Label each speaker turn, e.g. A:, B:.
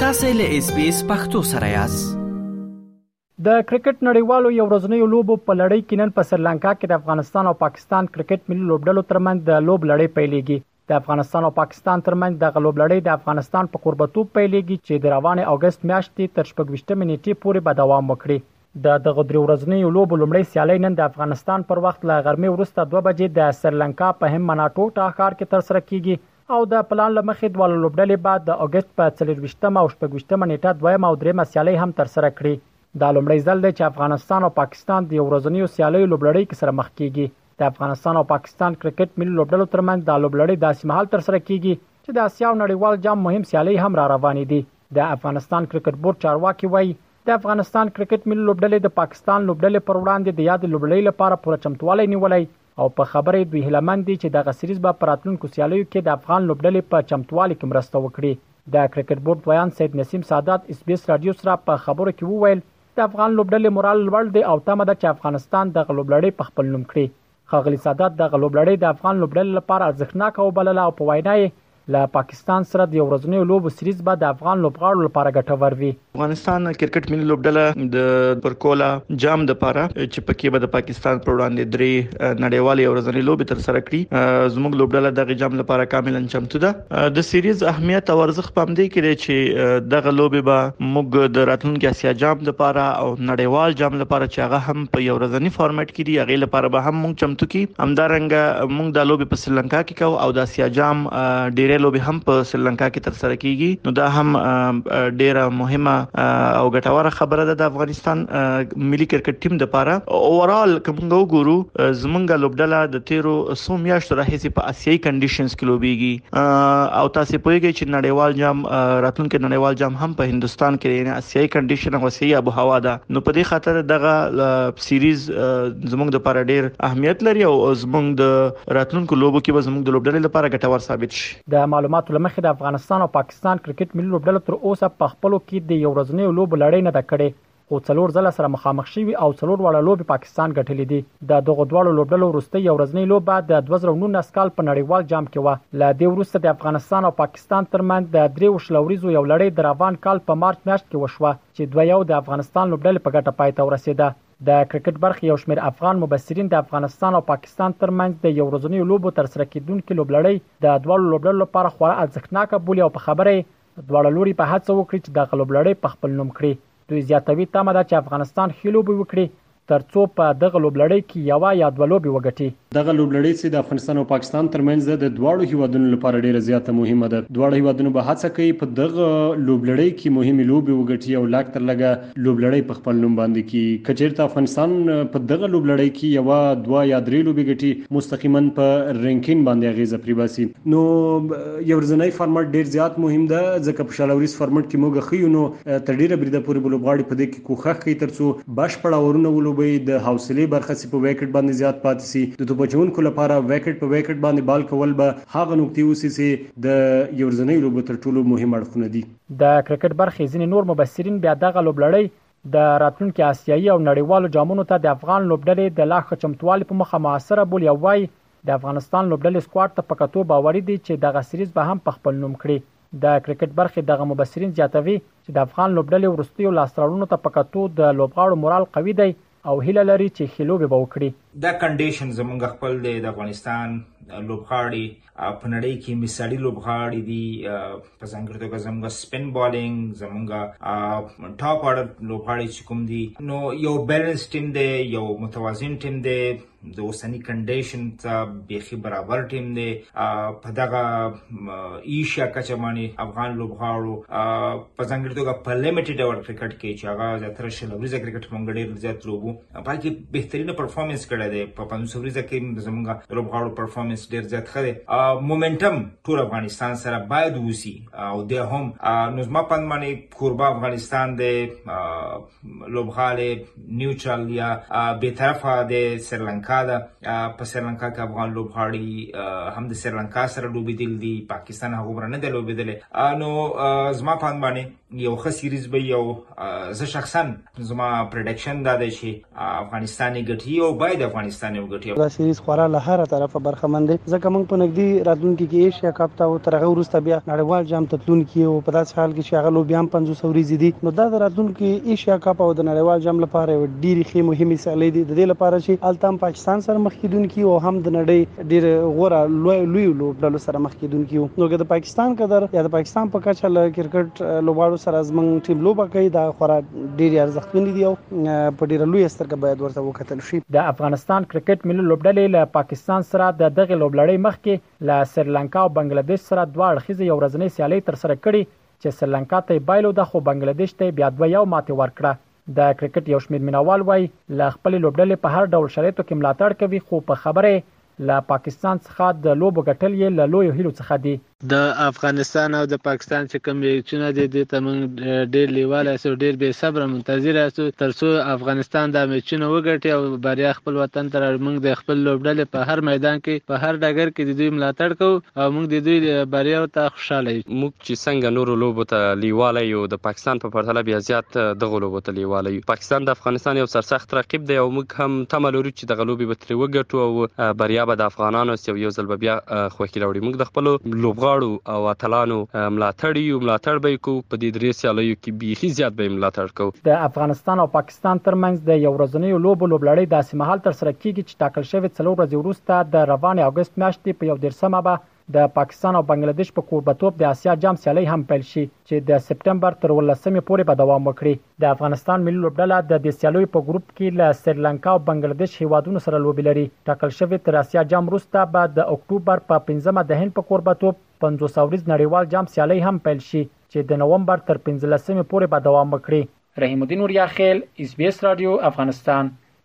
A: تاسو له اس بي اس پختو سره یاست
B: د کرکټ نړیوالو یو ورځنیو لوبو په لړۍ کې نن په سریلانکا کې د افغانستان او پاکستان کرکټ ملي لوبډلو ترمنځ د لوب لړۍ پیلېږي د افغانستان او پاکستان ترمنځ د غلوب لړۍ د افغانستان په قربتوب پیلېږي چې د روان اگست میاشتې تر 28 نیټې پورې به دوام وکړي د دغه درې ورځنیو لوبو لومړۍ سیالۍ نن د افغانستان پر وخت له غرمې وروسته دوه بجې د سریلانکا په هم مناټوټا ښار کې ترسره کیږي او د پلان له مخې دواړه لوبډلې به د اګست په څلور ویشتمه او شپږ ویشتمه نېټه دویمه او درېیمه سیالۍ هم ترسره کړي. دا لومړی ځل دی چې افغانستان او پاکستان د یو ورځنیو سیالیو لوبلړۍ کې سره مخ کیږي. د افغانستان او پاکستان کرکټ ملي لوبډلو ترمنځ دا لوبلړۍ داسې مهال ترسره کیږي چې د اسیا او نړیوال جام مهم سیالۍ هم راروانې دي. د افغانستان کرکټ بورډ چارواکي وايي، د افغانستان کرکټ ملي لوبډلې د پاکستان لوبډلې پر وړاندې د یادې لوبډلې لپاره پوره چمتوالی نیولی او په خبره یې دوی هیله مند دي چې دغه سریز به په راتلونکو سیالیو کې د افغان لوبډلې په چمتوالي کې مرسته وکړي. د کرکټ بورډ ویاند سید نسیم سادات اس بي اس راډیو سره په خبرو کې وویل، د افغان لوبډلې مورال لوړ دی او تمه ده چې افغانستان دغه لوبلړۍ په خپل نوم کړي. ښاغلي سادات دغه لوبلړۍ د افغان لوبډلې لپاره ارزښتناکه وبلله او په وینا یې له پاکستان سره د یو ورځنیو لوبو سریز به د افغان لوبغاړو لپاره ګټور وي.
C: افغانستان کرکټ ملي لوبډله د پرکولا جام لپاره چې پکې به د پاکستان پر وړاندې درې نړیوالې او ورځنۍ لوبې ترسره کړي، زموږ لوبډله دغه جام لپاره کاملا چمتو ده. د سیریز اهمیت او ارزښت په همدې کې دی چې دغه لوبه به موږ د راتلونکي اسیا جام لپاره او نړیوال جام لپاره چې هغه هم په یو ورځنی فارمټ کې دی هغه لپاره به هم موږ چمتو کی همدارنګه موږ د لوبه په سریلانکا کې کو او د اسیا جام ډیره لوبه هم په سریلانکا کې تر سره کیږي نو دا هم ډیره مهمه او ګټوره خبره ده د افغانستان پاکستان ملي کرکټ ټیم د پاره اوورال کوم وګورو زمونږه لوبډله د تیرو سو میاشتو راهیسې په اسیایي کنډیشنز کې لوبيږي او تاسو پوهیږئ چې نړیوال جام راتلونکي نړیوال جام هم په هندستان کې یعنی اسیایي کنډیشن او اسیایي ابو هوا ده نو په دې خاطر دغه سیریز زمونږ د لپاره ډیر اهمیت لري او زمونږ د راتلونکو لوبو کې به زمونږ د لوبډلې لپاره ګټور ثابت شي
B: د معلوماتو لمخې د افغانستان او پاکستان پاکستان کرکټ ملي لوبډله تر اوسه په خپلو کې د یو ورځنیو لوبو لړۍ نه ده کړې، خو څلور ځله سره مخامخ شوي او څلور واړه لوبې پاکستان ګټلې دي. د دغو دواړو لوبډلو وروستۍ یو ورځنۍ لوبه د دوه زره او نولس کال په نړیوال جام کې وه. له دې وروسته د افغانستان او پاکستان ترمنځ د درې وشل اوریزو یو لړۍ د روان کال په مارچ میاشت کې وشوه، چې دوه یو د افغانستان لوبډلې په ګټه پای ته ورسېده. د کرکټ برخې یو شمېر افغان مبصرین د افغانستان او پاکستان ترمنځ د یو ورځنیو لوبو ترسره کېدونکې لوبلړۍ د دواړو لوبډلو لپاره خورا ارزښتناکه بولي او په خبره یې، دواړه لوري به هڅه وکړي چې دغه لوبلړۍ په خپل نوم کړي. دوی زیاتوي، تمه ده چې افغانستان ښې لوبې وکړي ترڅو په دغه لوبلړۍ کې یوه یا دوه لوبې وګټي.
D: دغه لوبلړۍ چې د افغانستان او پاکستان ترمنځ ده، د دواړو هېوادونو لپاره ډېره زیاته مهمه ده. دواړه هېوادونه به هڅه کوي په دغه لوبلړۍ کې مهمې لوبې وګټي او لږ تر لږه لوبلړۍ په خپل نوم باندې کړي. که چېرته افغانستان په دغه لوبلړۍ کې یوه، دوه یا درې لوبې ګټي، مستقیماً په رینکین باندې اغېزه پرې باسي. نو یو ورځنی فارمټ ډېر زیات مهم ده، ځکه په شل اوریز فارمټ کې موږ ښه یو، نو تر ډېره بریده پورې به لوبغاړي په دې کوښښ کوي تر څو بشپړ اورونه ولوبوي، د حوصلې برخه سي په ویکټ باندې زیات پاتې سي، د توپ اچوونکو له پاره ویکټ په ویکټ باندې بال کول به هغه نقطې اوسي سي د یو ورځنیو لوبو تر ټولو مهم اړخونه دي.
B: د کرکټ برخې ځینې نور مبصرین بیا دغه لوبلړۍ د راتلونکي اسیایي او نړیوالو جامونو ته د افغان لوبډلې د لا ښه چمتووالي په موخه موثره بولي او وايي، د افغانستان لوبډلې سکواډ ته په کتو باوري دي چې دغه سریز به هم په خپل نوم کړي. د کرکټ برخې دغه مبصرین زیاتوي چې د افغان لوبډلې وروستیو لاسته راوړنو ته په کتو د لوبغاړو مورال قوي دی او هیله لري چې ښې لوبې به وکړي.
E: دا کنډیشن زمونږ خپل دی، د افغانستان لوبغاړي په نړۍ کې مثالي لوبغاړي دي، په ځانګړې توګه زمونږ سپین بالینګ، زمونږ ټاپ ارډر لوبغاړي چې کوم دي نو یو بیلنس ټیم دی، یو متوازن ټیم دی. د اوسنی کنډیشن ته بیخي برابر ټیم دی په دغه ایشیا کچه باندې افغان لوبغاړو په ځانګړي توګه په لیمیټډ اور کرکټ کې چې هغه زیاتره شل ورځې کرکټ مونږ ډېر زیات لوبو په کې بهترینه پرفارمنس کړی دی په 500 ورځې کې زمونږ لوبغاړو پرفارمنس ډېر زیات ښه دی مومنټم ټول افغانستان سره باید وسی او د هم نظم پندمانه کوربه افغانستان دی لوبغالی نیوټرل یا بیطرفه د سریلانکا ده په سریلانکا کې افغان لوبغاړي هم د سریلانکا سره لوبېدل دي پاکستان هغه عمر نه دی لوبېدل نو زما په باندې یو ښه سیریز به یو زه شخصا زما پریډکشن دا دی چې افغانستان ګټي او باید افغانستان پاکستاني وګټي.
F: دا سیریز خورا له هره طرفه برخمن دی، ځکه موږ په نږدې راتلونکي کې ایشیا کپ ته او تر هغه وروسته بیا نړیوال جام ته تلونکي یو، په داسې حال کې چې هغه لوبې هم پنځوس ورځې دي، نو دا د راتلونکي ایشیا کپ او د نړیوال جام لپاره یوه ډېرې ښې مهمې سیالۍ دي، د دې لپاره چې هلته هم پاکستان سره مخ کېدونکي یو او هم د نړۍ ډېرو غوره لویو لوبډلو سره مخ کېدونکي یو، نو که د پاکستان قدر یا د پاکستان په کچه له کرکټ لوبغاړو سره زموږ ټیم لوبه کوي، دا خورا. ډېرې ارزښتمنې دي او په ډېره لویه سترګه باید ورته وکتل شي.
B: د افغانستان کرکټ ملي لوبډلې له پاکستان سره د دغې لوبلړۍ مخکې له سریلانکا او بنګله دېش سره دوه اړخیزې یو ورځنۍ سیالۍ ترسره کړې چې سریلانکا ته یې بایلوده خو بنګله دېش ته یې بیا دوه یو ماتې ورکړه. د کرکټ یو شمېر مینه وال وايي له خپلې لوبډلې په هر ډول شرایطو کې ملاتړ کوي خو په خبره یې له پاکستان څخه د لوبو ګټل یې له لویو هیلو څخه دي.
G: د افغانستان او د پاکستان چې کوم میچونه دي دوی ته موږ ډیر لیواله یاست او ډیر بې صبره منتظر یاست تر څو افغانستان دا میچونه وګټي او بریا خپل وطن ته راوړي موږ د خپل لوبډلې په هر میدان کې په هر ډګر کې د دوی ملاتړ کوو او موږ د دوی بریاوو ته خوشحاله یو.
H: چی څنګه نورو لوبو ته لیواله یو د پاکستان په پرتله بیا زیات دغو لوبو ته لیواله یو پاکستان د افغانستان یو سرسخت رقیب دی او موږ هم تمه لرو چی دغه لوبی به تری وګټو او بریا به د افغانانو سی او یو ځل به بیا خوښی راوړی موږ د خپلو لوبغاړو او اتلانو ملاتړی یو ملاتړ به یی کوو په دی دری سیالیو کی بیخی زیات به یی ملاتړ کوو.
B: د افغانستان او پاکستان تر منځ د یو ورځنیو لوبو لوبلړۍ داسې مهال ترسره کیږي چې ټاکل شوې څلور ورځې وروسته د روانې اګست میاشتې په یو دېرش مه به د پاکستان او بنګله دېش په کوربتوب د اسیا جام سیالۍ هم پیل شي چې د سپټمبر تر اوولسمې پورې به دوام وکړي. د افغانستان ملي لوبډله د دې سیالیو په ګروپ کې له سریلانکا او بنګله دېش هېوادونو سره لوبې لري. ټاکل شوې تر اسیا جام وروسته به د اکټوبر په پنځمه د هند په کوربتوب پنځوس اوریز نړیوال جام سیالۍ هم پیل شي چې د نومبر تر پنځلسمې پورې به دوام وکړي. رحیم الدین اوریا خېل، ایس بي ایس راډیو، افغانستان.